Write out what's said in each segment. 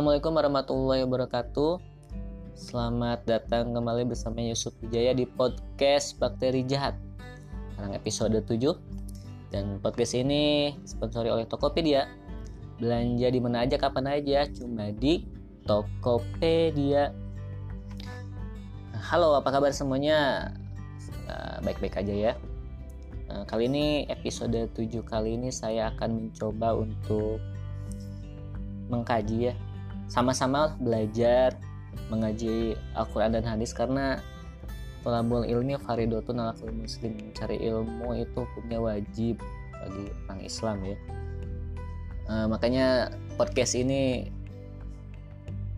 Assalamualaikum warahmatullahi wabarakatuh. Selamat datang kembali bersama Yusuf Wijaya di podcast Bakteri Jahat. Sekarang episode 7 Dan podcast ini sponsori oleh Tokopedia. Belanja di mana aja, kapan aja Cuma di Tokopedia. Halo, apa kabar semuanya? Baik-baik aja ya. Nah, kali ini episode 7 kali ini saya akan mencoba untuk mengkaji ya sama-sama belajar mengaji Al-Quran dan hadis karena tolabul ilmi faridotun ala muslim. Mencari ilmu itu hukumnya wajib bagi orang Islam ya. Uh, makanya podcast ini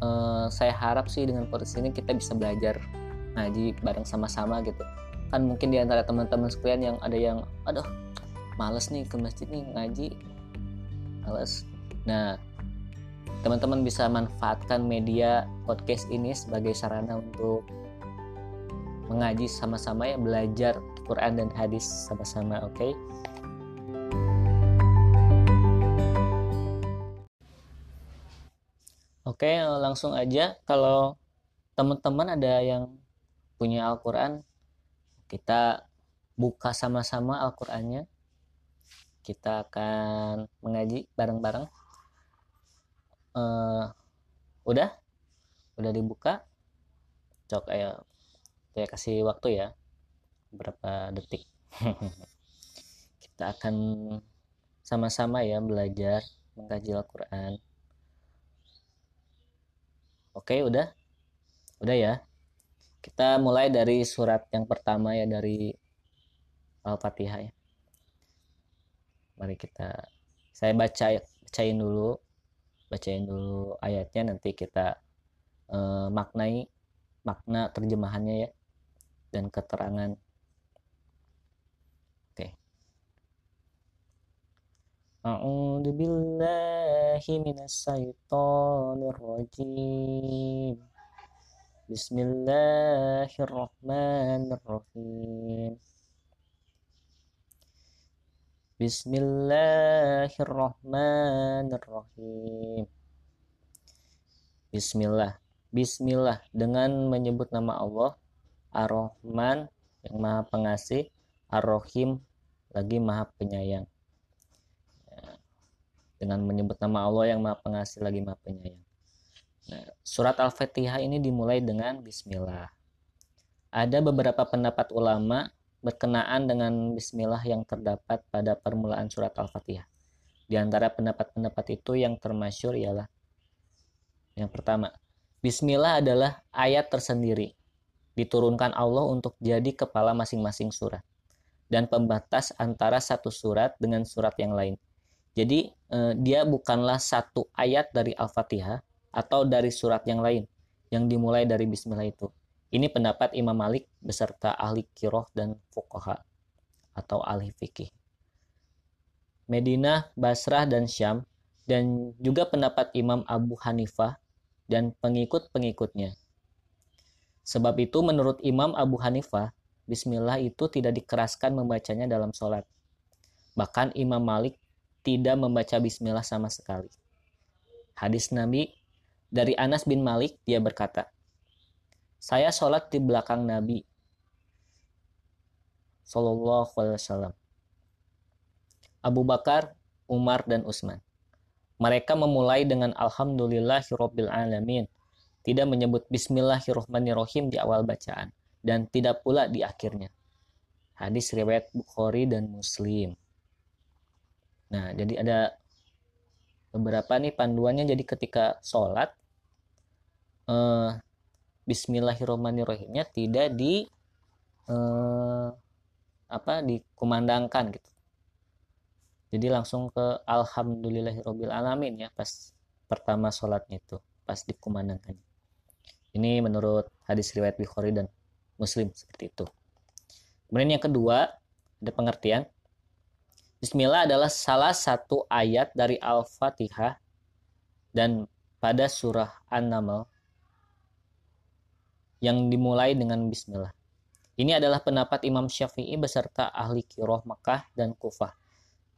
uh, saya harap sih dengan podcast ini kita bisa belajar ngaji bareng sama-sama gitu. Kan mungkin di antara teman-teman sekalian yang ada yang aduh males nih ke masjid nih ngaji. Males. Nah teman-teman bisa manfaatkan media podcast ini sebagai sarana untuk mengaji sama-sama ya belajar Quran dan hadis sama-sama oke? Okay? oke langsung aja. Kalau teman-teman ada yang punya Al-Quran kita buka sama-sama Al-Qurannya. Kita akan mengaji bareng-bareng uh, udah. Udah dibuka. Cok ayo. Saya kasih waktu ya. Berapa detik? Kita akan sama-sama ya belajar mengkaji Al-Quran. Oke udah? Udah ya? Kita mulai dari surat yang pertama ya dari Al-Fatihah ya. Mari kita saya baca bacain dulu bacain dulu ayatnya nanti kita uh, maknai makna terjemahannya ya dan keterangan. Oke. Minasyaitonir rajim Bismillahirrahmanirrahim Bismillahirrahmanirrahim. Bismillah. Bismillah dengan menyebut nama Allah Ar-Rahman yang Maha Pengasih, Ar-Rahim lagi Maha Penyayang. Ya. Dengan menyebut nama Allah yang Maha Pengasih lagi Maha Penyayang. Nah, surat Al-Fatihah ini dimulai dengan Bismillah. Ada beberapa pendapat ulama berkenaan dengan bismillah yang terdapat pada permulaan surat Al-Fatihah. Di antara pendapat-pendapat itu yang termasyur ialah yang pertama, bismillah adalah ayat tersendiri diturunkan Allah untuk jadi kepala masing-masing surat dan pembatas antara satu surat dengan surat yang lain. Jadi eh, dia bukanlah satu ayat dari Al-Fatihah atau dari surat yang lain yang dimulai dari bismillah itu ini pendapat Imam Malik beserta ahli kiroh dan fukoha atau ahli fikih. Medina, Basrah, dan Syam, dan juga pendapat Imam Abu Hanifah dan pengikut-pengikutnya. Sebab itu menurut Imam Abu Hanifah, Bismillah itu tidak dikeraskan membacanya dalam sholat. Bahkan Imam Malik tidak membaca Bismillah sama sekali. Hadis Nabi dari Anas bin Malik, dia berkata, saya sholat di belakang Nabi Sallallahu Alaihi Wasallam. Abu Bakar, Umar, dan Utsman. Mereka memulai dengan Alhamdulillahirobbil alamin, tidak menyebut Bismillahirrohmanirrohim di awal bacaan, dan tidak pula di akhirnya. Hadis riwayat Bukhari dan Muslim. Nah, jadi ada beberapa nih panduannya. Jadi ketika sholat, eh, Bismillahirrahmanirrahimnya tidak di eh, apa dikumandangkan gitu. Jadi langsung ke alhamdulillahirobbil alamin ya pas pertama sholatnya itu pas dikumandangkan. Ini menurut hadis riwayat Bukhari dan Muslim seperti itu. Kemudian yang kedua ada pengertian. Bismillah adalah salah satu ayat dari Al-Fatihah dan pada surah An-Naml yang dimulai dengan Bismillah. Ini adalah pendapat Imam Syafi'i beserta ahli kiroh Mekah dan Kufah.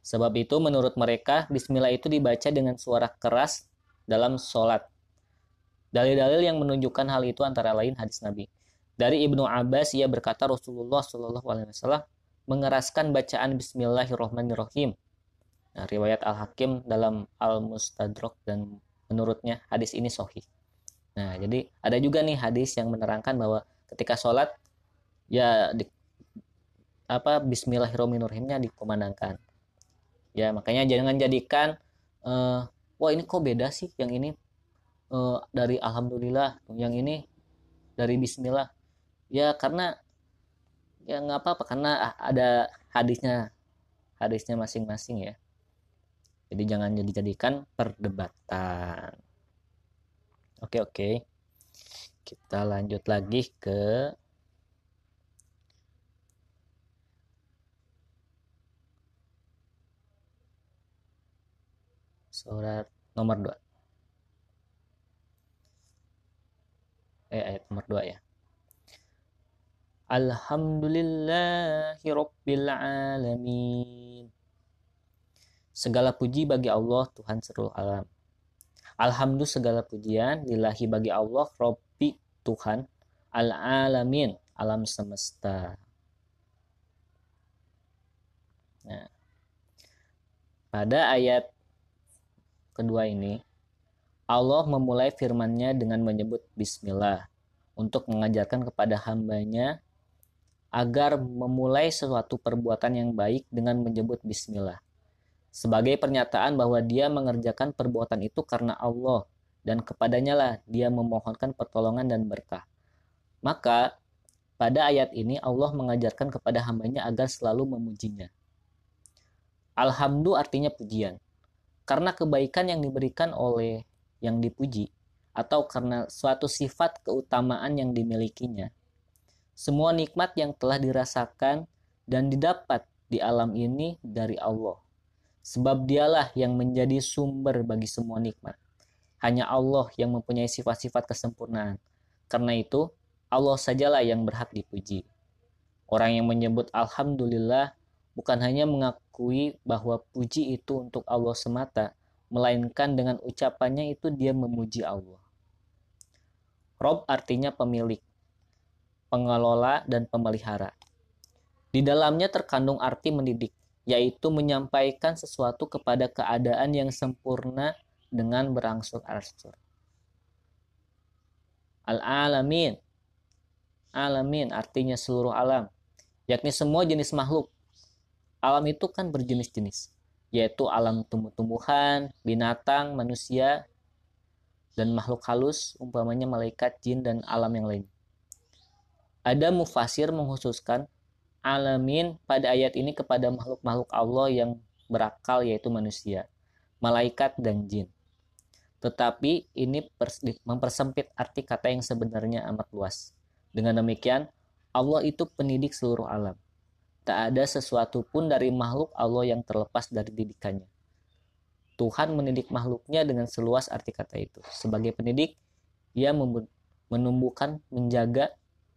Sebab itu menurut mereka Bismillah itu dibaca dengan suara keras dalam sholat. Dalil-dalil yang menunjukkan hal itu antara lain hadis Nabi. Dari Ibnu Abbas ia berkata Rasulullah Shallallahu Alaihi Wasallam mengeraskan bacaan Bismillahirrahmanirrahim. Nah, riwayat Al-Hakim dalam Al-Mustadrak dan menurutnya hadis ini sohih. Nah, jadi ada juga nih hadis yang menerangkan bahwa ketika sholat ya di, apa Bismillahirrahmanirrahimnya dikumandangkan. Ya makanya jangan jadikan uh, wah ini kok beda sih yang ini uh, dari Alhamdulillah, yang ini dari Bismillah. Ya karena ya nggak apa-apa karena ada hadisnya hadisnya masing-masing ya jadi jangan dijadikan perdebatan oke oke kita lanjut lagi ke surat nomor 2 eh ayat nomor 2 ya Alhamdulillahi Rabbil Alamin. Segala puji bagi Allah Tuhan seluruh alam. Alhamdulillah segala pujian lillahi bagi Allah Rabbi Tuhan al-alamin alam semesta. Nah, pada ayat kedua ini Allah memulai firman-Nya dengan menyebut bismillah untuk mengajarkan kepada hambanya agar memulai sesuatu perbuatan yang baik dengan menyebut bismillah. Sebagai pernyataan bahwa dia mengerjakan perbuatan itu karena Allah dan kepadanya lah dia memohonkan pertolongan dan berkah. Maka pada ayat ini Allah mengajarkan kepada hambanya agar selalu memujinya. Alhamdulillah artinya pujian. Karena kebaikan yang diberikan oleh yang dipuji atau karena suatu sifat keutamaan yang dimilikinya semua nikmat yang telah dirasakan dan didapat di alam ini dari Allah. Sebab dialah yang menjadi sumber bagi semua nikmat. Hanya Allah yang mempunyai sifat-sifat kesempurnaan. Karena itu, Allah sajalah yang berhak dipuji. Orang yang menyebut Alhamdulillah bukan hanya mengakui bahwa puji itu untuk Allah semata, melainkan dengan ucapannya itu dia memuji Allah. Rob artinya pemilik, pengelola, dan pemelihara. Di dalamnya terkandung arti mendidik, yaitu menyampaikan sesuatu kepada keadaan yang sempurna dengan berangsur-angsur. Al-alamin. Alamin artinya seluruh alam, yakni semua jenis makhluk. Alam itu kan berjenis-jenis, yaitu alam tumbuh-tumbuhan, binatang, manusia, dan makhluk halus, umpamanya malaikat, jin, dan alam yang lain. Ada mufasir menghususkan alamin pada ayat ini kepada makhluk-makhluk Allah yang berakal yaitu manusia, malaikat dan jin. Tetapi ini mempersempit arti kata yang sebenarnya amat luas. Dengan demikian, Allah itu pendidik seluruh alam. Tak ada sesuatu pun dari makhluk Allah yang terlepas dari didikannya. Tuhan mendidik makhluknya dengan seluas arti kata itu. Sebagai pendidik, ia menumbuhkan, menjaga,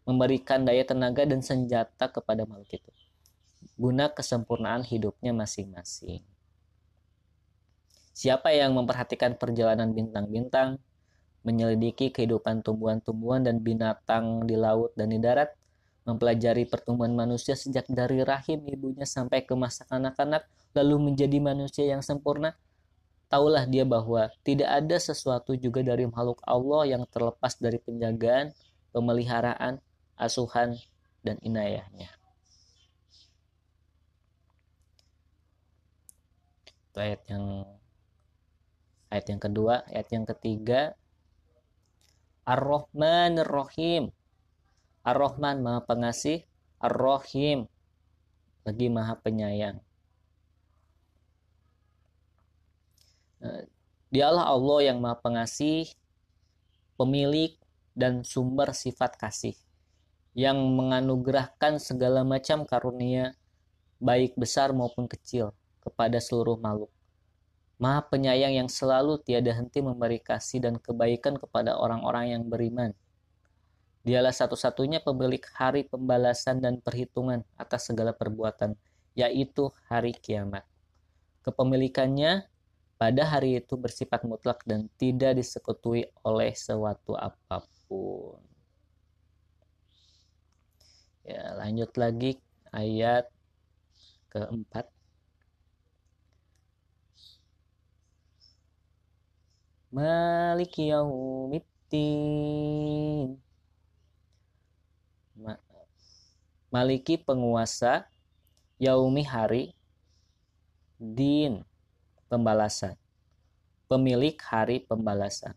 memberikan daya tenaga dan senjata kepada makhluk itu guna kesempurnaan hidupnya masing-masing. Siapa yang memperhatikan perjalanan bintang-bintang, menyelidiki kehidupan tumbuhan-tumbuhan dan binatang di laut dan di darat, mempelajari pertumbuhan manusia sejak dari rahim ibunya sampai ke masa kanak-kanak, lalu menjadi manusia yang sempurna, taulah dia bahwa tidak ada sesuatu juga dari makhluk Allah yang terlepas dari penjagaan, pemeliharaan, asuhan dan inayahnya. Itu ayat yang ayat yang kedua, ayat yang ketiga Ar-Rahman Ar-Rahim. Ar-Rahman Maha Pengasih, Ar-Rahim lagi Maha Penyayang. Eh, dialah Allah yang Maha Pengasih, pemilik dan sumber sifat kasih yang menganugerahkan segala macam karunia baik besar maupun kecil kepada seluruh makhluk. Maha penyayang yang selalu tiada henti memberi kasih dan kebaikan kepada orang-orang yang beriman. Dialah satu-satunya pemilik hari pembalasan dan perhitungan atas segala perbuatan, yaitu hari kiamat. Kepemilikannya pada hari itu bersifat mutlak dan tidak disekutuai oleh sesuatu apa pun. Ya, lanjut lagi ayat keempat. Maliki yaumiddin. Maliki penguasa yaumi hari din pembalasan. Pemilik hari pembalasan.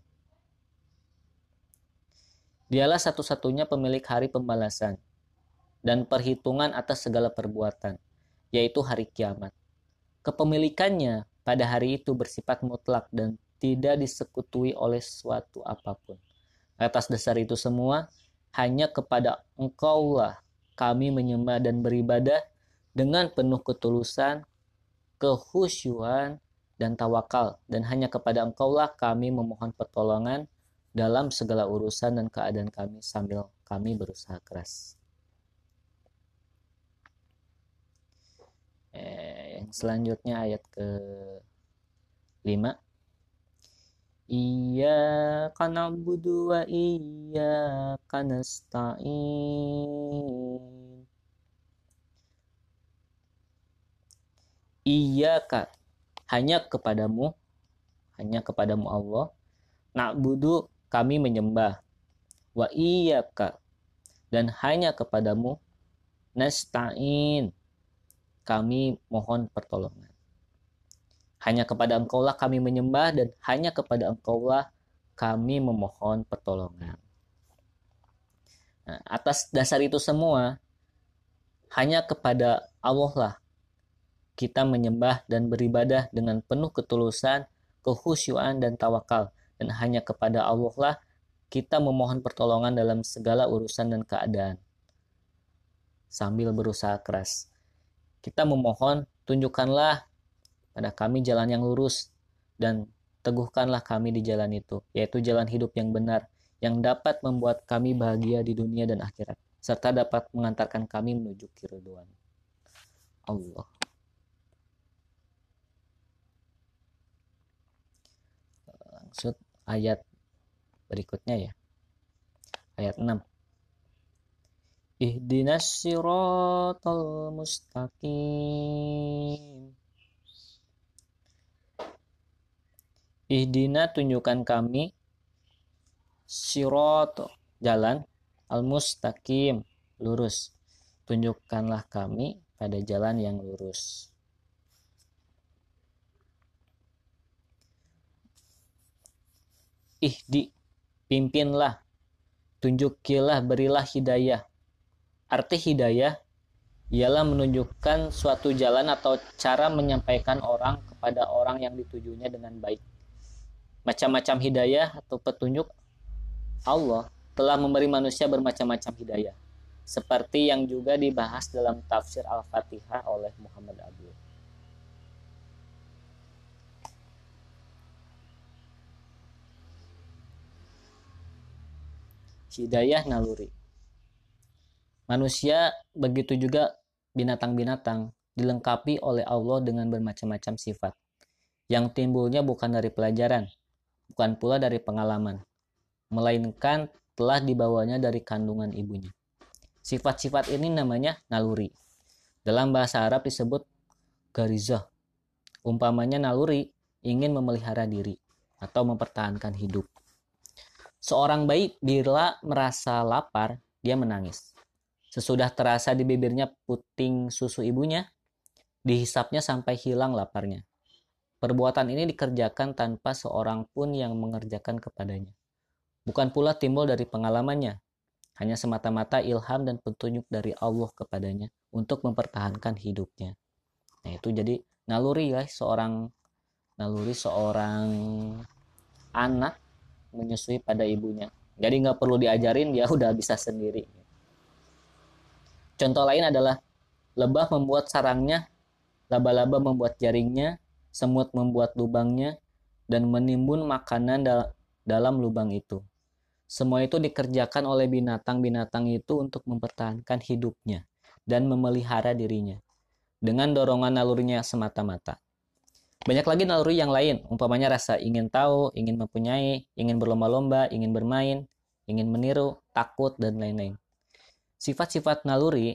Dialah satu-satunya pemilik hari pembalasan dan perhitungan atas segala perbuatan, yaitu hari kiamat. Kepemilikannya pada hari itu bersifat mutlak dan tidak disekutui oleh suatu apa pun. Atas dasar itu semua, hanya kepada engkaulah kami menyembah dan beribadah dengan penuh ketulusan, kehusyuan, dan tawakal dan hanya kepada engkaulah kami memohon pertolongan dalam segala urusan dan keadaan kami sambil kami berusaha keras. Eh, yang selanjutnya ayat ke 5 Iya karena budu wa iya karena stain. Iya kak hanya kepadamu hanya kepadamu Allah. Na'budu kami menyembah. Wa iyyaka dan hanya kepadamu nasta'in kami mohon pertolongan hanya kepada engkaulah kami menyembah dan hanya kepada engkaulah kami memohon pertolongan nah, atas dasar itu semua hanya kepada Allah lah kita menyembah dan beribadah dengan penuh ketulusan, kehusyuan dan tawakal dan hanya kepada Allah lah kita memohon pertolongan dalam segala urusan dan keadaan. Sambil berusaha keras. Kita memohon tunjukkanlah pada kami jalan yang lurus dan teguhkanlah kami di jalan itu, yaitu jalan hidup yang benar yang dapat membuat kami bahagia di dunia dan akhirat serta dapat mengantarkan kami menuju keriduan Allah. maksud ayat berikutnya ya. Ayat 6. Ihdinas siratal mustaqim. Ihdina tunjukkan kami sirot jalan al-mustaqim lurus. Tunjukkanlah kami pada jalan yang lurus. ihdi pimpinlah tunjukilah berilah hidayah arti hidayah ialah menunjukkan suatu jalan atau cara menyampaikan orang kepada orang yang ditujunya dengan baik macam-macam hidayah atau petunjuk Allah telah memberi manusia bermacam-macam hidayah seperti yang juga dibahas dalam tafsir Al-Fatihah oleh Muhammad Abdul hidayah naluri. Manusia begitu juga binatang-binatang dilengkapi oleh Allah dengan bermacam-macam sifat yang timbulnya bukan dari pelajaran, bukan pula dari pengalaman, melainkan telah dibawanya dari kandungan ibunya. Sifat-sifat ini namanya naluri. Dalam bahasa Arab disebut garizah. Umpamanya naluri ingin memelihara diri atau mempertahankan hidup. Seorang bayi bila merasa lapar, dia menangis. Sesudah terasa di bibirnya puting susu ibunya, dihisapnya sampai hilang laparnya. Perbuatan ini dikerjakan tanpa seorang pun yang mengerjakan kepadanya. Bukan pula timbul dari pengalamannya. hanya semata-mata ilham dan petunjuk dari Allah kepadanya untuk mempertahankan hidupnya. Nah itu jadi naluri ya seorang naluri seorang anak menyusui pada ibunya. Jadi nggak perlu diajarin dia udah bisa sendiri. Contoh lain adalah lebah membuat sarangnya, laba-laba membuat jaringnya, semut membuat lubangnya, dan menimbun makanan dalam lubang itu. Semua itu dikerjakan oleh binatang-binatang itu untuk mempertahankan hidupnya dan memelihara dirinya dengan dorongan nalurinya semata-mata. Banyak lagi naluri yang lain, umpamanya rasa ingin tahu, ingin mempunyai, ingin berlomba-lomba, ingin bermain, ingin meniru, takut, dan lain-lain. Sifat-sifat naluri,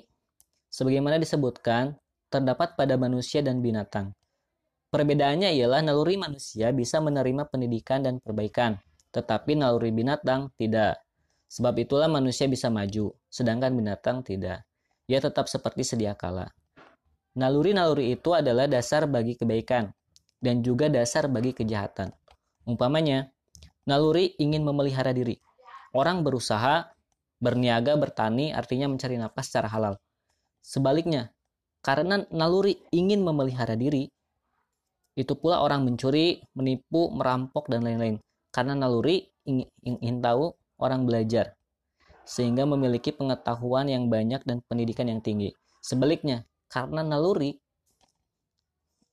sebagaimana disebutkan, terdapat pada manusia dan binatang. Perbedaannya ialah naluri manusia bisa menerima pendidikan dan perbaikan, tetapi naluri binatang tidak. Sebab itulah manusia bisa maju, sedangkan binatang tidak. Ia tetap seperti sedia kala. Naluri-naluri itu adalah dasar bagi kebaikan dan juga dasar bagi kejahatan. Umpamanya, naluri ingin memelihara diri. Orang berusaha, berniaga, bertani artinya mencari nafkah secara halal. Sebaliknya, karena naluri ingin memelihara diri, itu pula orang mencuri, menipu, merampok, dan lain-lain karena naluri ingin, ingin tahu orang belajar sehingga memiliki pengetahuan yang banyak dan pendidikan yang tinggi. Sebaliknya, karena naluri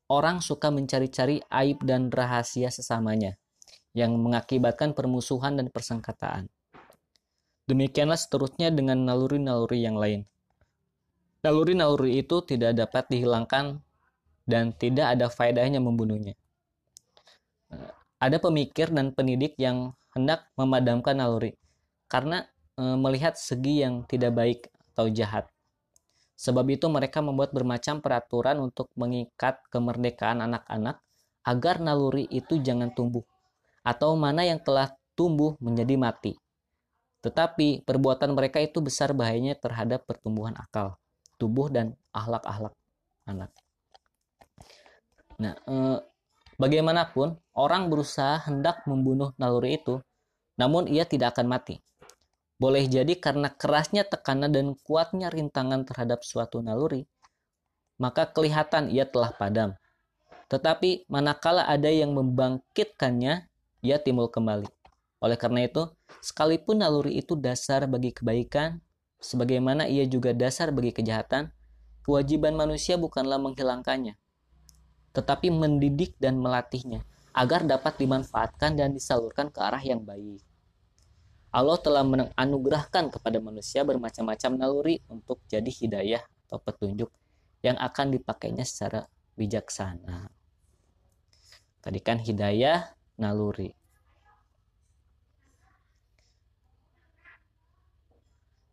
orang suka mencari-cari aib dan rahasia sesamanya yang mengakibatkan permusuhan dan persengketaan. Demikianlah seterusnya dengan naluri-naluri yang lain. Naluri-naluri itu tidak dapat dihilangkan dan tidak ada faedahnya membunuhnya ada pemikir dan pendidik yang hendak memadamkan naluri karena e, melihat segi yang tidak baik atau jahat. Sebab itu mereka membuat bermacam peraturan untuk mengikat kemerdekaan anak-anak agar naluri itu jangan tumbuh atau mana yang telah tumbuh menjadi mati. Tetapi perbuatan mereka itu besar bahayanya terhadap pertumbuhan akal, tubuh dan akhlak-akhlak anak. Nah, e, Bagaimanapun, orang berusaha hendak membunuh naluri itu, namun ia tidak akan mati. Boleh jadi karena kerasnya tekanan dan kuatnya rintangan terhadap suatu naluri, maka kelihatan ia telah padam. Tetapi manakala ada yang membangkitkannya, ia timbul kembali. Oleh karena itu, sekalipun naluri itu dasar bagi kebaikan, sebagaimana ia juga dasar bagi kejahatan, kewajiban manusia bukanlah menghilangkannya, tetapi mendidik dan melatihnya agar dapat dimanfaatkan dan disalurkan ke arah yang baik. Allah telah menganugerahkan kepada manusia bermacam-macam naluri untuk jadi hidayah atau petunjuk yang akan dipakainya secara bijaksana. Tadi kan hidayah naluri.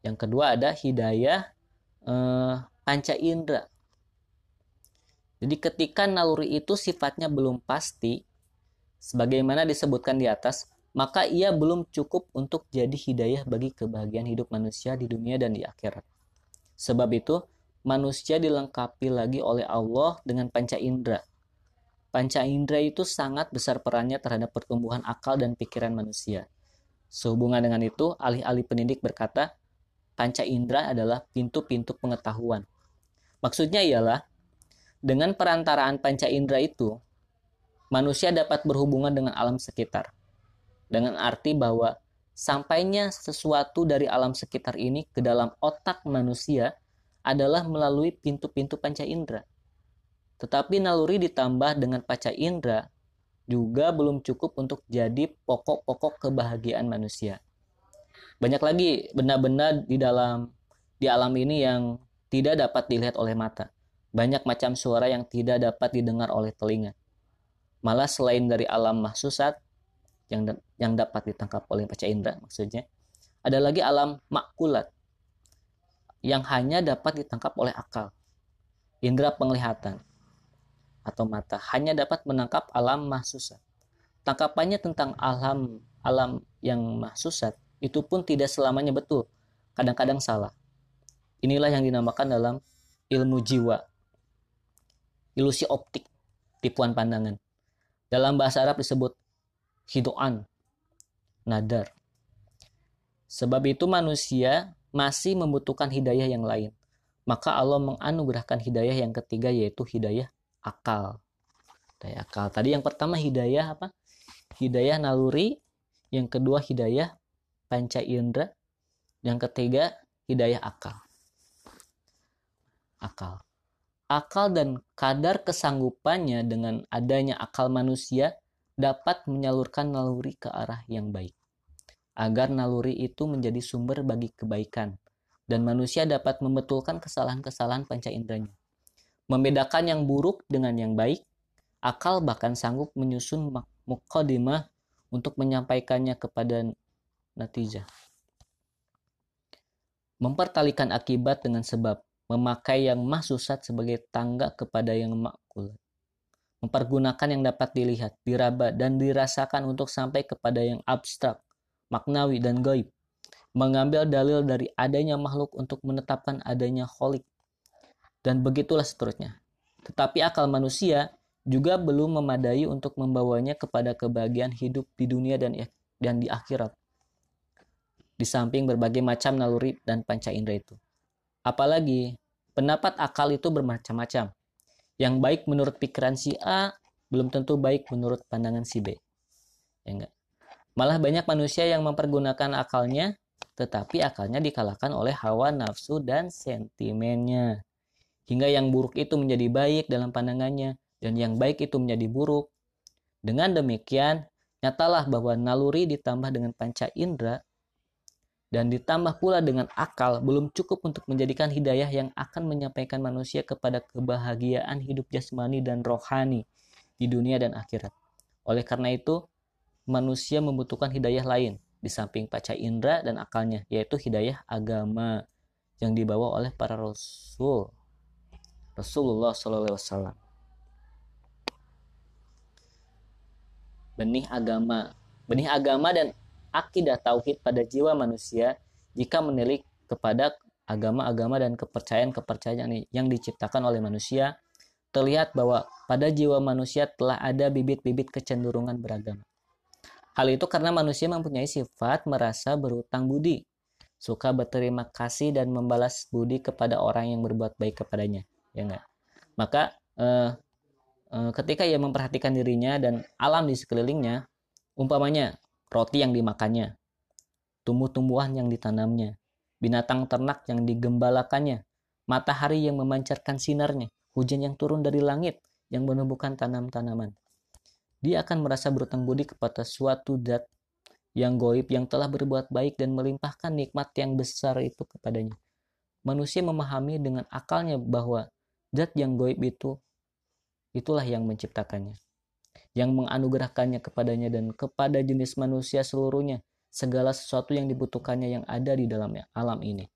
Yang kedua ada hidayah eh, panca indera jadi ketika naluri itu sifatnya belum pasti, sebagaimana disebutkan di atas, maka ia belum cukup untuk jadi hidayah bagi kebahagiaan hidup manusia di dunia dan di akhirat. Sebab itu, manusia dilengkapi lagi oleh Allah dengan panca indera. Panca indera itu sangat besar perannya terhadap pertumbuhan akal dan pikiran manusia. Sehubungan dengan itu, alih-alih pendidik berkata, panca indera adalah pintu-pintu pengetahuan. Maksudnya ialah dengan perantaraan panca indera itu, manusia dapat berhubungan dengan alam sekitar. Dengan arti bahwa sampainya sesuatu dari alam sekitar ini ke dalam otak manusia adalah melalui pintu-pintu panca indera. Tetapi naluri ditambah dengan panca indera juga belum cukup untuk jadi pokok-pokok kebahagiaan manusia. Banyak lagi benda-benda di dalam di alam ini yang tidak dapat dilihat oleh mata banyak macam suara yang tidak dapat didengar oleh telinga. Malah selain dari alam mahsusat yang yang dapat ditangkap oleh panca indera maksudnya, ada lagi alam makulat yang hanya dapat ditangkap oleh akal. Indera penglihatan atau mata hanya dapat menangkap alam mahsusat. Tangkapannya tentang alam alam yang mahsusat itu pun tidak selamanya betul. Kadang-kadang salah. Inilah yang dinamakan dalam ilmu jiwa ilusi optik, tipuan pandangan. Dalam bahasa Arab disebut hidoan, nadar. Sebab itu manusia masih membutuhkan hidayah yang lain. Maka Allah menganugerahkan hidayah yang ketiga yaitu hidayah akal. Hidayah akal. Tadi yang pertama hidayah apa? Hidayah naluri, yang kedua hidayah panca indera, yang ketiga hidayah akal. Akal. Akal dan kadar kesanggupannya dengan adanya akal manusia dapat menyalurkan naluri ke arah yang baik agar naluri itu menjadi sumber bagi kebaikan, dan manusia dapat membetulkan kesalahan-kesalahan panca inderanya. Membedakan yang buruk dengan yang baik, akal bahkan sanggup menyusun mukadimah untuk menyampaikannya kepada natijah. Mempertalikan akibat dengan sebab, memakai yang mahsusat sebagai tangga kepada yang makul. Mempergunakan yang dapat dilihat, diraba, dan dirasakan untuk sampai kepada yang abstrak, maknawi, dan gaib. Mengambil dalil dari adanya makhluk untuk menetapkan adanya holik. Dan begitulah seterusnya. Tetapi akal manusia juga belum memadai untuk membawanya kepada kebahagiaan hidup di dunia dan dan di akhirat. Di samping berbagai macam naluri dan panca indera itu. Apalagi pendapat akal itu bermacam-macam. Yang baik menurut pikiran si A belum tentu baik menurut pandangan si B. Ya enggak? Malah banyak manusia yang mempergunakan akalnya, tetapi akalnya dikalahkan oleh hawa nafsu dan sentimennya. Hingga yang buruk itu menjadi baik dalam pandangannya, dan yang baik itu menjadi buruk. Dengan demikian, nyatalah bahwa naluri ditambah dengan panca indera dan ditambah pula dengan akal belum cukup untuk menjadikan hidayah yang akan menyampaikan manusia kepada kebahagiaan hidup jasmani dan rohani di dunia dan akhirat. Oleh karena itu, manusia membutuhkan hidayah lain di samping paca indera dan akalnya, yaitu hidayah agama yang dibawa oleh para rasul. Rasulullah SAW. Benih agama, benih agama dan akidah tauhid pada jiwa manusia jika menilik kepada agama-agama dan kepercayaan-kepercayaan yang diciptakan oleh manusia, terlihat bahwa pada jiwa manusia telah ada bibit-bibit kecenderungan beragama. Hal itu karena manusia mempunyai sifat merasa berutang budi, suka berterima kasih dan membalas budi kepada orang yang berbuat baik kepadanya, ya enggak? Maka eh, eh, ketika ia memperhatikan dirinya dan alam di sekelilingnya, umpamanya roti yang dimakannya, tumbuh-tumbuhan yang ditanamnya, binatang ternak yang digembalakannya, matahari yang memancarkan sinarnya, hujan yang turun dari langit yang menumbuhkan tanam-tanaman. Dia akan merasa berutang budi kepada suatu zat yang goib yang telah berbuat baik dan melimpahkan nikmat yang besar itu kepadanya. Manusia memahami dengan akalnya bahwa zat yang goib itu itulah yang menciptakannya, yang menganugerahkannya kepadanya dan kepada jenis manusia seluruhnya segala sesuatu yang dibutuhkannya yang ada di dalam alam ini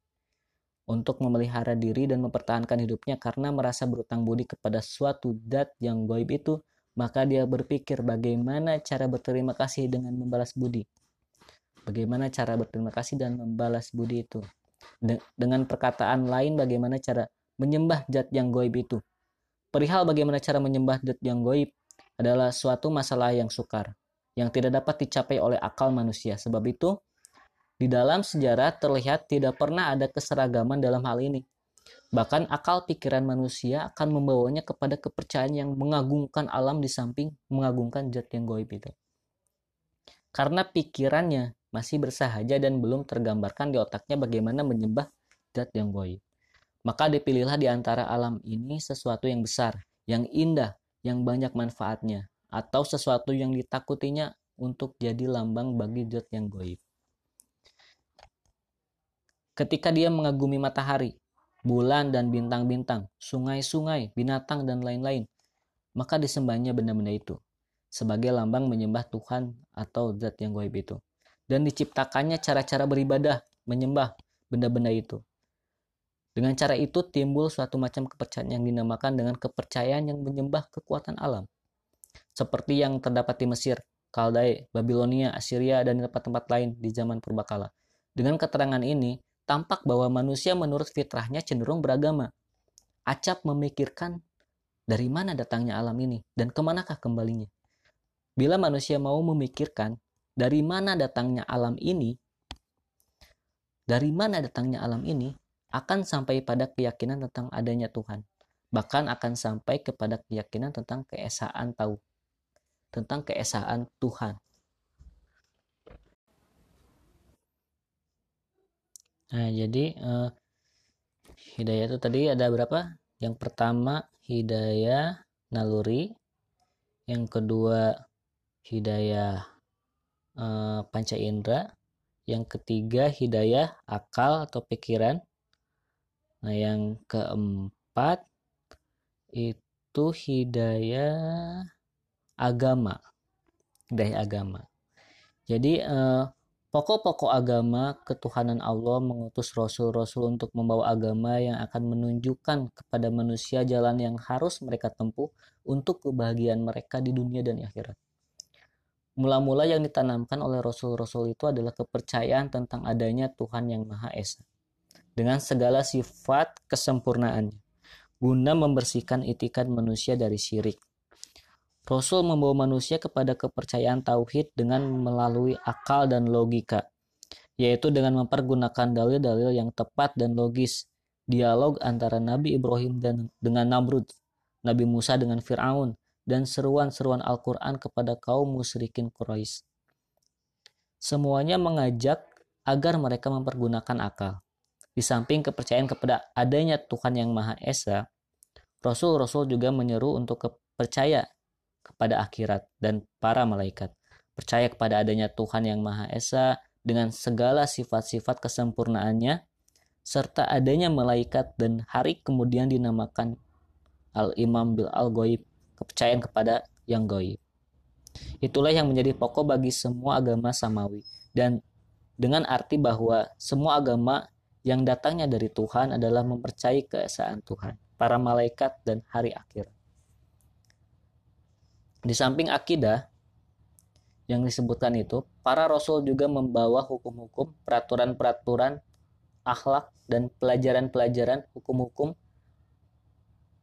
untuk memelihara diri dan mempertahankan hidupnya karena merasa berutang budi kepada suatu zat yang goib itu maka dia berpikir bagaimana cara berterima kasih dengan membalas budi. Bagaimana cara berterima kasih dan membalas budi itu. dengan perkataan lain bagaimana cara menyembah zat yang goib itu. Perihal bagaimana cara menyembah zat yang goib adalah suatu masalah yang sukar, yang tidak dapat dicapai oleh akal manusia. Sebab itu, di dalam sejarah terlihat tidak pernah ada keseragaman dalam hal ini. Bahkan akal pikiran manusia akan membawanya kepada kepercayaan yang mengagungkan alam di samping mengagungkan zat yang goib itu. Karena pikirannya masih bersahaja dan belum tergambarkan di otaknya bagaimana menyembah zat yang goib. Maka dipilihlah di antara alam ini sesuatu yang besar, yang indah, yang banyak manfaatnya, atau sesuatu yang ditakutinya untuk jadi lambang bagi zat yang goib. Ketika dia mengagumi matahari, bulan dan bintang-bintang, sungai-sungai, binatang, dan lain-lain. Maka disembahnya benda-benda itu sebagai lambang menyembah Tuhan atau zat yang goib itu. Dan diciptakannya cara-cara beribadah, menyembah benda-benda itu. Dengan cara itu timbul suatu macam kepercayaan yang dinamakan dengan kepercayaan yang menyembah kekuatan alam. Seperti yang terdapat di Mesir, Kaldai, Babilonia, Assyria, dan tempat-tempat lain di zaman purbakala. Dengan keterangan ini, tampak bahwa manusia menurut fitrahnya cenderung beragama. Acap memikirkan dari mana datangnya alam ini dan ke manakah kembalinya. Bila manusia mau memikirkan dari mana datangnya alam ini, dari mana datangnya alam ini akan sampai pada keyakinan tentang adanya Tuhan. Bahkan akan sampai kepada keyakinan tentang keesaan tahu. Tentang keesaan Tuhan. Nah, jadi eh, hidayah itu tadi ada berapa? Yang pertama hidayah naluri, yang kedua hidayah eh, panca indera, yang ketiga hidayah akal atau pikiran, nah yang keempat itu hidayah agama, hidayah agama. Jadi eh, Pokok-pokok agama ketuhanan Allah mengutus rasul-rasul untuk membawa agama yang akan menunjukkan kepada manusia jalan yang harus mereka tempuh untuk kebahagiaan mereka di dunia dan akhirat. Mula-mula yang ditanamkan oleh rasul-rasul itu adalah kepercayaan tentang adanya Tuhan yang Maha Esa dengan segala sifat kesempurnaannya guna membersihkan itikan manusia dari syirik Rasul membawa manusia kepada kepercayaan tauhid dengan melalui akal dan logika, yaitu dengan mempergunakan dalil-dalil yang tepat dan logis. Dialog antara Nabi Ibrahim dan dengan Namrud, Nabi Musa dengan Firaun, dan seruan-seruan Al-Quran kepada kaum musyrikin Quraisy. Semuanya mengajak agar mereka mempergunakan akal. Di samping kepercayaan kepada adanya Tuhan yang Maha Esa, Rasul-Rasul juga menyeru untuk percaya kepada akhirat dan para malaikat. Percaya kepada adanya Tuhan yang Maha Esa dengan segala sifat-sifat kesempurnaannya, serta adanya malaikat dan hari kemudian dinamakan Al-Imam Bil Al-Goib, kepercayaan kepada yang goib. Itulah yang menjadi pokok bagi semua agama samawi dan dengan arti bahwa semua agama yang datangnya dari Tuhan adalah mempercayai keesaan Tuhan, para malaikat dan hari akhir. Di samping akidah yang disebutkan itu, para rasul juga membawa hukum-hukum, peraturan-peraturan, akhlak, dan pelajaran-pelajaran hukum-hukum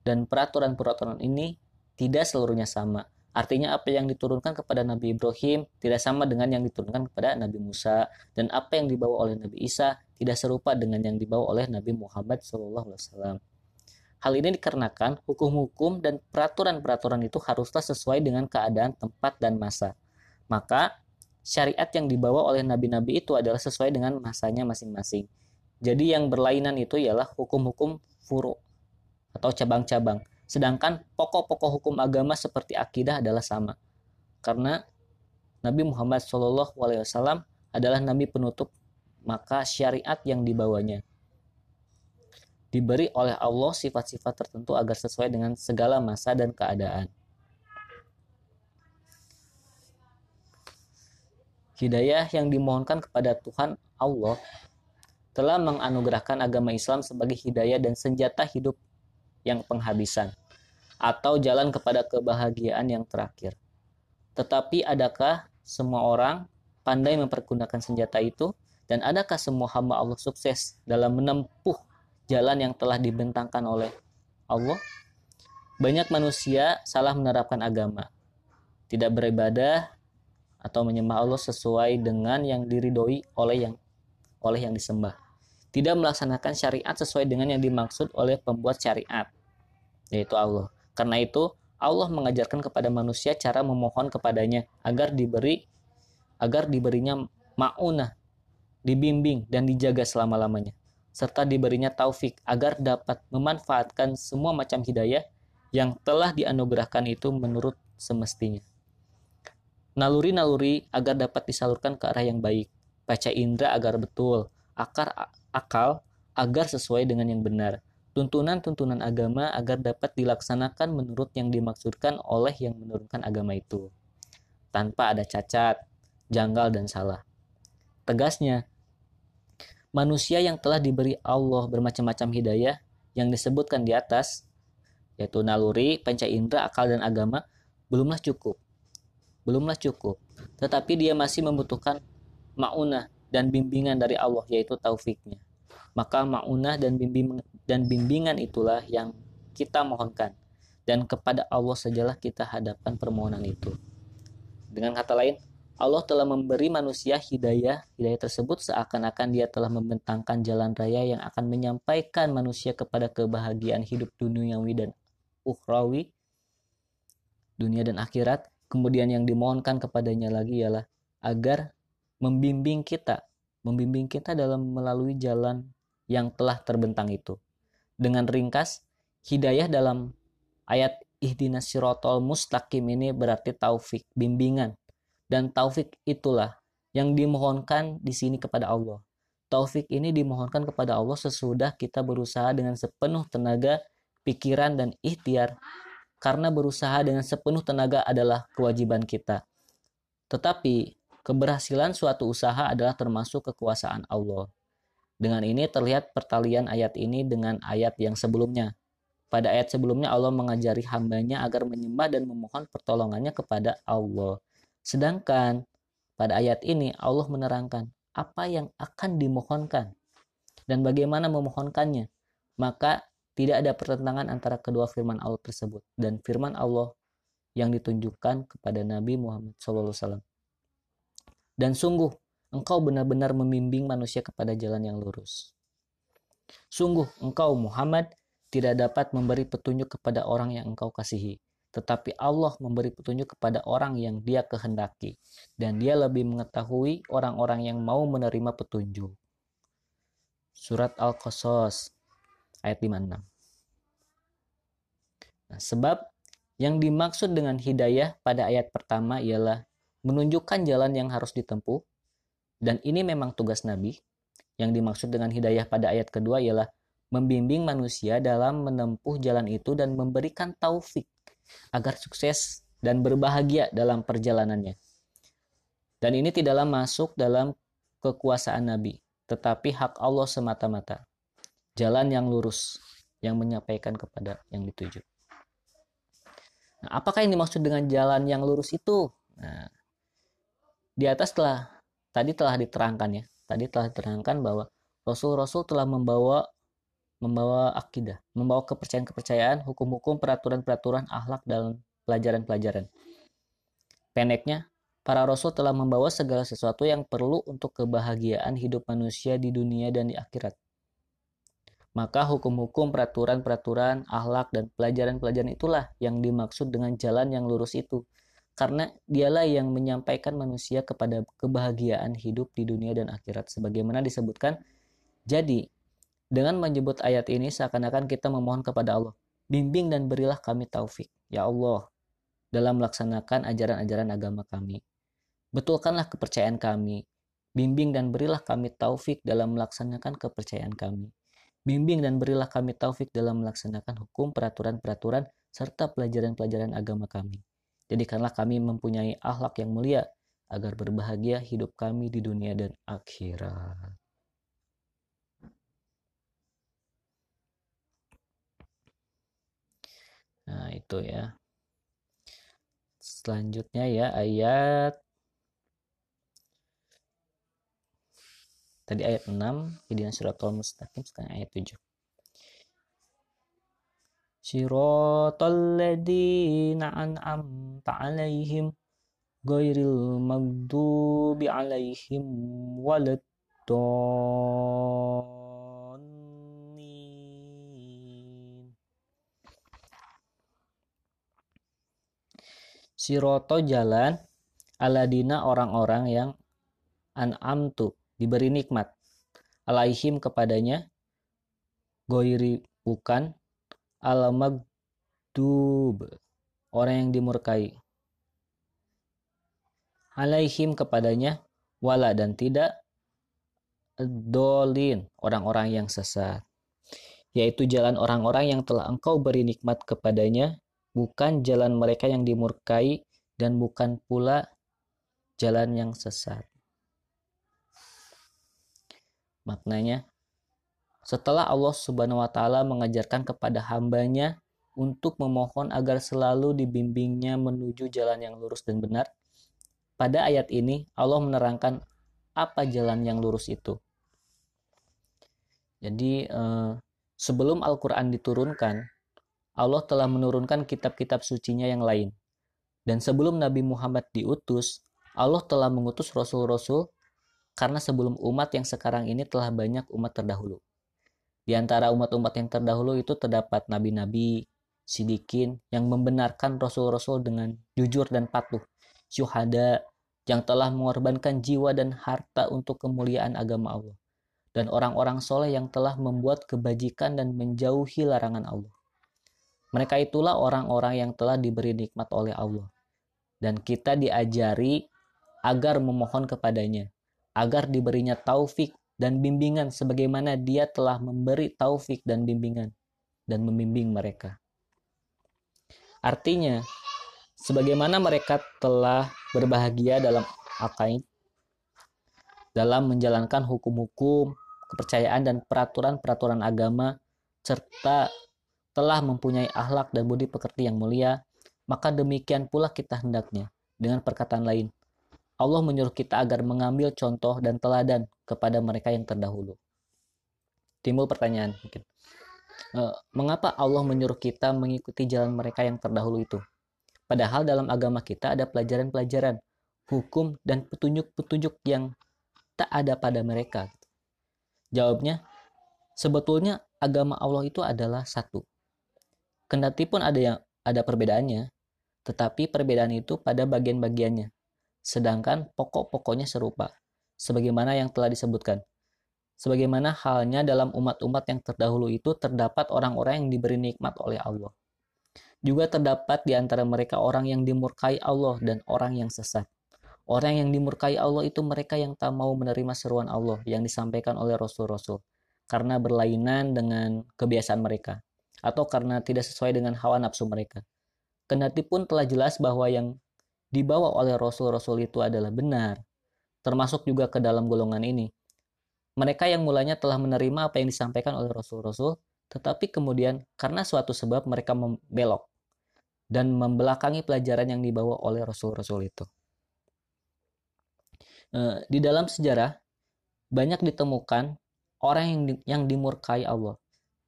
dan peraturan-peraturan ini tidak seluruhnya sama. Artinya apa yang diturunkan kepada Nabi Ibrahim tidak sama dengan yang diturunkan kepada Nabi Musa dan apa yang dibawa oleh Nabi Isa tidak serupa dengan yang dibawa oleh Nabi Muhammad SAW. Hal ini dikarenakan hukum-hukum dan peraturan-peraturan itu haruslah sesuai dengan keadaan tempat dan masa. Maka syariat yang dibawa oleh nabi-nabi itu adalah sesuai dengan masanya masing-masing. Jadi yang berlainan itu ialah hukum-hukum furu atau cabang-cabang. Sedangkan pokok-pokok hukum agama seperti akidah adalah sama. Karena Nabi Muhammad SAW adalah nabi penutup, maka syariat yang dibawanya diberi oleh Allah sifat-sifat tertentu agar sesuai dengan segala masa dan keadaan. Hidayah yang dimohonkan kepada Tuhan Allah telah menganugerahkan agama Islam sebagai hidayah dan senjata hidup yang penghabisan atau jalan kepada kebahagiaan yang terakhir. Tetapi adakah semua orang pandai mempergunakan senjata itu dan adakah semua hamba Allah sukses dalam menempuh jalan yang telah dibentangkan oleh Allah, banyak manusia salah menerapkan agama, tidak beribadah atau menyembah Allah sesuai dengan yang diridhoi oleh yang oleh yang disembah. Tidak melaksanakan syariat sesuai dengan yang dimaksud oleh pembuat syariat, yaitu Allah. Karena itu, Allah mengajarkan kepada manusia cara memohon kepadanya agar diberi agar diberinya maunah, dibimbing dan dijaga selama-lamanya serta diberinya taufik agar dapat memanfaatkan semua macam hidayah yang telah dianugerahkan itu menurut semestinya. Naluri-naluri agar dapat disalurkan ke arah yang baik, baca indera agar betul, akar akal agar sesuai dengan yang benar, tuntunan-tuntunan agama agar dapat dilaksanakan menurut yang dimaksudkan oleh yang menurunkan agama itu, tanpa ada cacat, janggal, dan salah. Tegasnya, manusia yang telah diberi Allah bermacam-macam hidayah yang disebutkan di atas, yaitu naluri, panca indera, akal, dan agama, belumlah cukup. Belumlah cukup. Tetapi dia masih membutuhkan ma'unah dan bimbingan dari Allah, yaitu taufiknya. Maka ma'unah dan, bimbing, dan bimbingan itulah yang kita mohonkan. Dan kepada Allah sajalah kita hadapkan permohonan itu. Dengan kata lain, Allah telah memberi manusia hidayah. Hidayah tersebut seakan-akan dia telah membentangkan jalan raya yang akan menyampaikan manusia kepada kebahagiaan hidup duniawi dan ukhrawi, dunia dan akhirat. Kemudian yang dimohonkan kepadanya lagi ialah agar membimbing kita, membimbing kita dalam melalui jalan yang telah terbentang itu. Dengan ringkas, hidayah dalam ayat ihdinas sirotol mustaqim ini berarti taufik, bimbingan, dan taufik itulah yang dimohonkan di sini kepada Allah. Taufik ini dimohonkan kepada Allah sesudah kita berusaha dengan sepenuh tenaga, pikiran, dan ikhtiar. Karena berusaha dengan sepenuh tenaga adalah kewajiban kita. Tetapi keberhasilan suatu usaha adalah termasuk kekuasaan Allah. Dengan ini terlihat pertalian ayat ini dengan ayat yang sebelumnya. Pada ayat sebelumnya Allah mengajari hambanya agar menyembah dan memohon pertolongannya kepada Allah. Sedangkan pada ayat ini Allah menerangkan apa yang akan dimohonkan dan bagaimana memohonkannya. Maka tidak ada pertentangan antara kedua firman Allah tersebut dan firman Allah yang ditunjukkan kepada Nabi Muhammad SAW. Dan sungguh engkau benar-benar membimbing manusia kepada jalan yang lurus. Sungguh engkau Muhammad tidak dapat memberi petunjuk kepada orang yang engkau kasihi tetapi Allah memberi petunjuk kepada orang yang Dia kehendaki, dan Dia lebih mengetahui orang-orang yang mau menerima petunjuk. Surat Al-Qasas ayat 56. Nah, sebab yang dimaksud dengan hidayah pada ayat pertama ialah menunjukkan jalan yang harus ditempuh, dan ini memang tugas Nabi. Yang dimaksud dengan hidayah pada ayat kedua ialah membimbing manusia dalam menempuh jalan itu dan memberikan taufik agar sukses dan berbahagia dalam perjalanannya. Dan ini tidaklah masuk dalam kekuasaan Nabi, tetapi hak Allah semata-mata. Jalan yang lurus yang menyampaikan kepada yang dituju. Nah, apakah yang dimaksud dengan jalan yang lurus itu? Nah, di atas telah tadi telah diterangkan ya. Tadi telah diterangkan bahwa Rasul-rasul telah membawa membawa akidah, membawa kepercayaan-kepercayaan, hukum-hukum, peraturan-peraturan, akhlak dalam pelajaran-pelajaran. Pendeknya, para rasul telah membawa segala sesuatu yang perlu untuk kebahagiaan hidup manusia di dunia dan di akhirat. Maka hukum-hukum, peraturan-peraturan, akhlak, dan pelajaran-pelajaran itulah yang dimaksud dengan jalan yang lurus itu. Karena dialah yang menyampaikan manusia kepada kebahagiaan hidup di dunia dan akhirat. Sebagaimana disebutkan, jadi dengan menyebut ayat ini seakan-akan kita memohon kepada Allah, bimbing dan berilah kami taufik, ya Allah, dalam melaksanakan ajaran-ajaran agama kami. Betulkanlah kepercayaan kami, bimbing dan berilah kami taufik dalam melaksanakan kepercayaan kami. Bimbing dan berilah kami taufik dalam melaksanakan hukum, peraturan-peraturan, serta pelajaran-pelajaran agama kami. Jadikanlah kami mempunyai akhlak yang mulia, agar berbahagia hidup kami di dunia dan akhirat. Nah, itu ya. Selanjutnya ya ayat tadi ayat 6 surat siratal mustaqim sekarang ayat 7 Siratal ladzina an'amta 'alaihim ghairil maghdubi 'alaihim waladdallin Siroto jalan aladina orang-orang yang an'amtu diberi nikmat. Alaihim kepadanya goiri bukan alamagdub orang yang dimurkai. Alaihim kepadanya wala dan tidak dolin orang-orang yang sesat. Yaitu jalan orang-orang yang telah engkau beri nikmat kepadanya bukan jalan mereka yang dimurkai dan bukan pula jalan yang sesat. Maknanya, setelah Allah Subhanahu wa Ta'ala mengajarkan kepada hambanya untuk memohon agar selalu dibimbingnya menuju jalan yang lurus dan benar, pada ayat ini Allah menerangkan apa jalan yang lurus itu. Jadi, eh, sebelum Al-Quran diturunkan, Allah telah menurunkan kitab-kitab sucinya yang lain. Dan sebelum Nabi Muhammad diutus, Allah telah mengutus rasul-rasul karena sebelum umat yang sekarang ini telah banyak umat terdahulu. Di antara umat-umat yang terdahulu itu terdapat nabi-nabi, sidikin yang membenarkan rasul-rasul dengan jujur dan patuh, syuhada yang telah mengorbankan jiwa dan harta untuk kemuliaan agama Allah, dan orang-orang soleh yang telah membuat kebajikan dan menjauhi larangan Allah. Mereka itulah orang-orang yang telah diberi nikmat oleh Allah, dan kita diajari agar memohon kepadanya agar diberinya taufik dan bimbingan sebagaimana dia telah memberi taufik dan bimbingan dan membimbing mereka. Artinya, sebagaimana mereka telah berbahagia dalam akaid, dalam menjalankan hukum-hukum, kepercayaan dan peraturan-peraturan agama, serta telah mempunyai akhlak dan budi pekerti yang mulia, maka demikian pula kita hendaknya. Dengan perkataan lain, Allah menyuruh kita agar mengambil contoh dan teladan kepada mereka yang terdahulu. Timbul pertanyaan mungkin. Eh, mengapa Allah menyuruh kita mengikuti jalan mereka yang terdahulu itu? Padahal dalam agama kita ada pelajaran-pelajaran, hukum, dan petunjuk-petunjuk yang tak ada pada mereka. Jawabnya, sebetulnya agama Allah itu adalah satu. Kendati pun ada yang ada perbedaannya, tetapi perbedaan itu pada bagian-bagiannya sedangkan pokok-pokoknya serupa, sebagaimana yang telah disebutkan. Sebagaimana halnya dalam umat-umat yang terdahulu itu terdapat orang-orang yang diberi nikmat oleh Allah. Juga terdapat di antara mereka orang yang dimurkai Allah dan orang yang sesat. Orang yang dimurkai Allah itu mereka yang tak mau menerima seruan Allah yang disampaikan oleh Rasul-Rasul karena berlainan dengan kebiasaan mereka atau karena tidak sesuai dengan hawa nafsu mereka. Kendati pun telah jelas bahwa yang dibawa oleh rasul-rasul itu adalah benar, termasuk juga ke dalam golongan ini. Mereka yang mulanya telah menerima apa yang disampaikan oleh rasul-rasul, tetapi kemudian karena suatu sebab mereka membelok dan membelakangi pelajaran yang dibawa oleh rasul-rasul itu. Eh, di dalam sejarah banyak ditemukan orang yang yang dimurkai Allah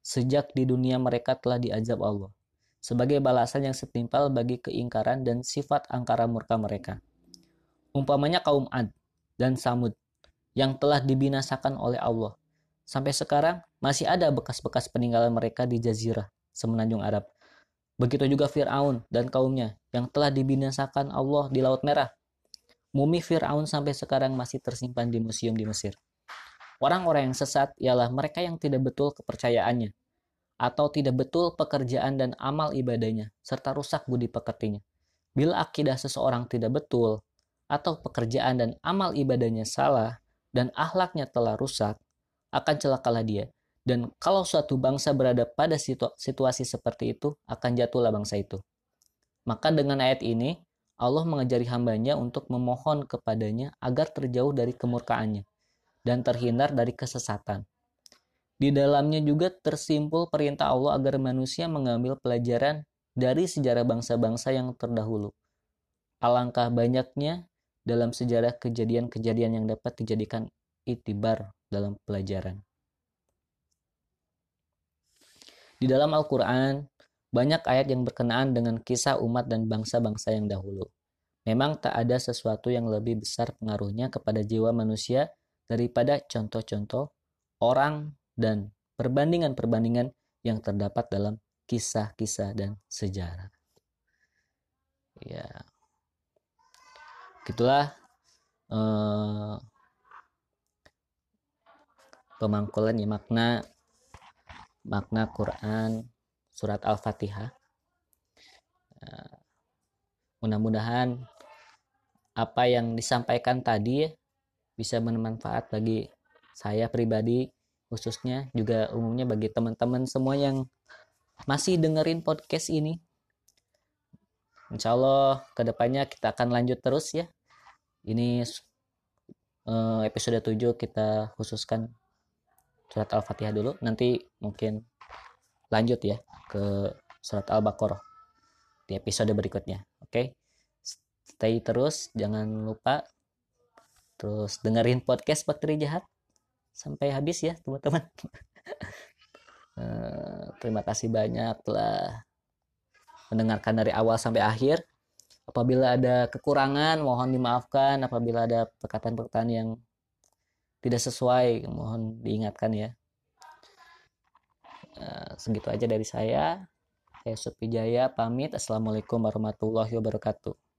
sejak di dunia mereka telah diazab Allah sebagai balasan yang setimpal bagi keingkaran dan sifat angkara murka mereka. Umpamanya kaum Ad dan Samud yang telah dibinasakan oleh Allah. Sampai sekarang masih ada bekas-bekas peninggalan mereka di jazirah semenanjung Arab. Begitu juga Fir'aun dan kaumnya yang telah dibinasakan Allah di Laut Merah. Mumi Fir'aun sampai sekarang masih tersimpan di museum di Mesir. Orang-orang yang sesat ialah mereka yang tidak betul kepercayaannya, atau tidak betul pekerjaan dan amal ibadahnya, serta rusak budi pekertinya. Bila akidah seseorang tidak betul, atau pekerjaan dan amal ibadahnya salah, dan akhlaknya telah rusak, akan celakalah dia. Dan kalau suatu bangsa berada pada situ situasi seperti itu, akan jatuhlah bangsa itu. Maka dengan ayat ini, Allah mengajari hambanya untuk memohon kepadanya agar terjauh dari kemurkaannya dan terhindar dari kesesatan di dalamnya juga tersimpul perintah Allah agar manusia mengambil pelajaran dari sejarah bangsa-bangsa yang terdahulu. Alangkah banyaknya dalam sejarah kejadian-kejadian yang dapat dijadikan itibar dalam pelajaran. Di dalam Al-Quran, banyak ayat yang berkenaan dengan kisah umat dan bangsa-bangsa yang dahulu. Memang tak ada sesuatu yang lebih besar pengaruhnya kepada jiwa manusia daripada contoh-contoh orang dan perbandingan-perbandingan yang terdapat dalam kisah-kisah dan sejarah. Ya, gitulah eh, pemangkulan ya makna makna Quran surat Al-Fatihah. Eh, mudah-mudahan apa yang disampaikan tadi bisa bermanfaat bagi saya pribadi khususnya juga umumnya bagi teman-teman semua yang masih dengerin podcast ini. Insya Allah ke depannya kita akan lanjut terus ya. Ini eh, episode 7 kita khususkan surat Al-Fatihah dulu. Nanti mungkin lanjut ya ke surat Al-Baqarah di episode berikutnya. Oke. Okay? Stay terus, jangan lupa terus dengerin podcast Bakteri Jahat. Sampai habis ya teman-teman. Uh, terima kasih banyak telah mendengarkan dari awal sampai akhir. Apabila ada kekurangan mohon dimaafkan. Apabila ada perkataan-perkataan yang tidak sesuai mohon diingatkan ya. Uh, segitu aja dari saya. Saya Supi Jaya pamit. Assalamualaikum warahmatullahi wabarakatuh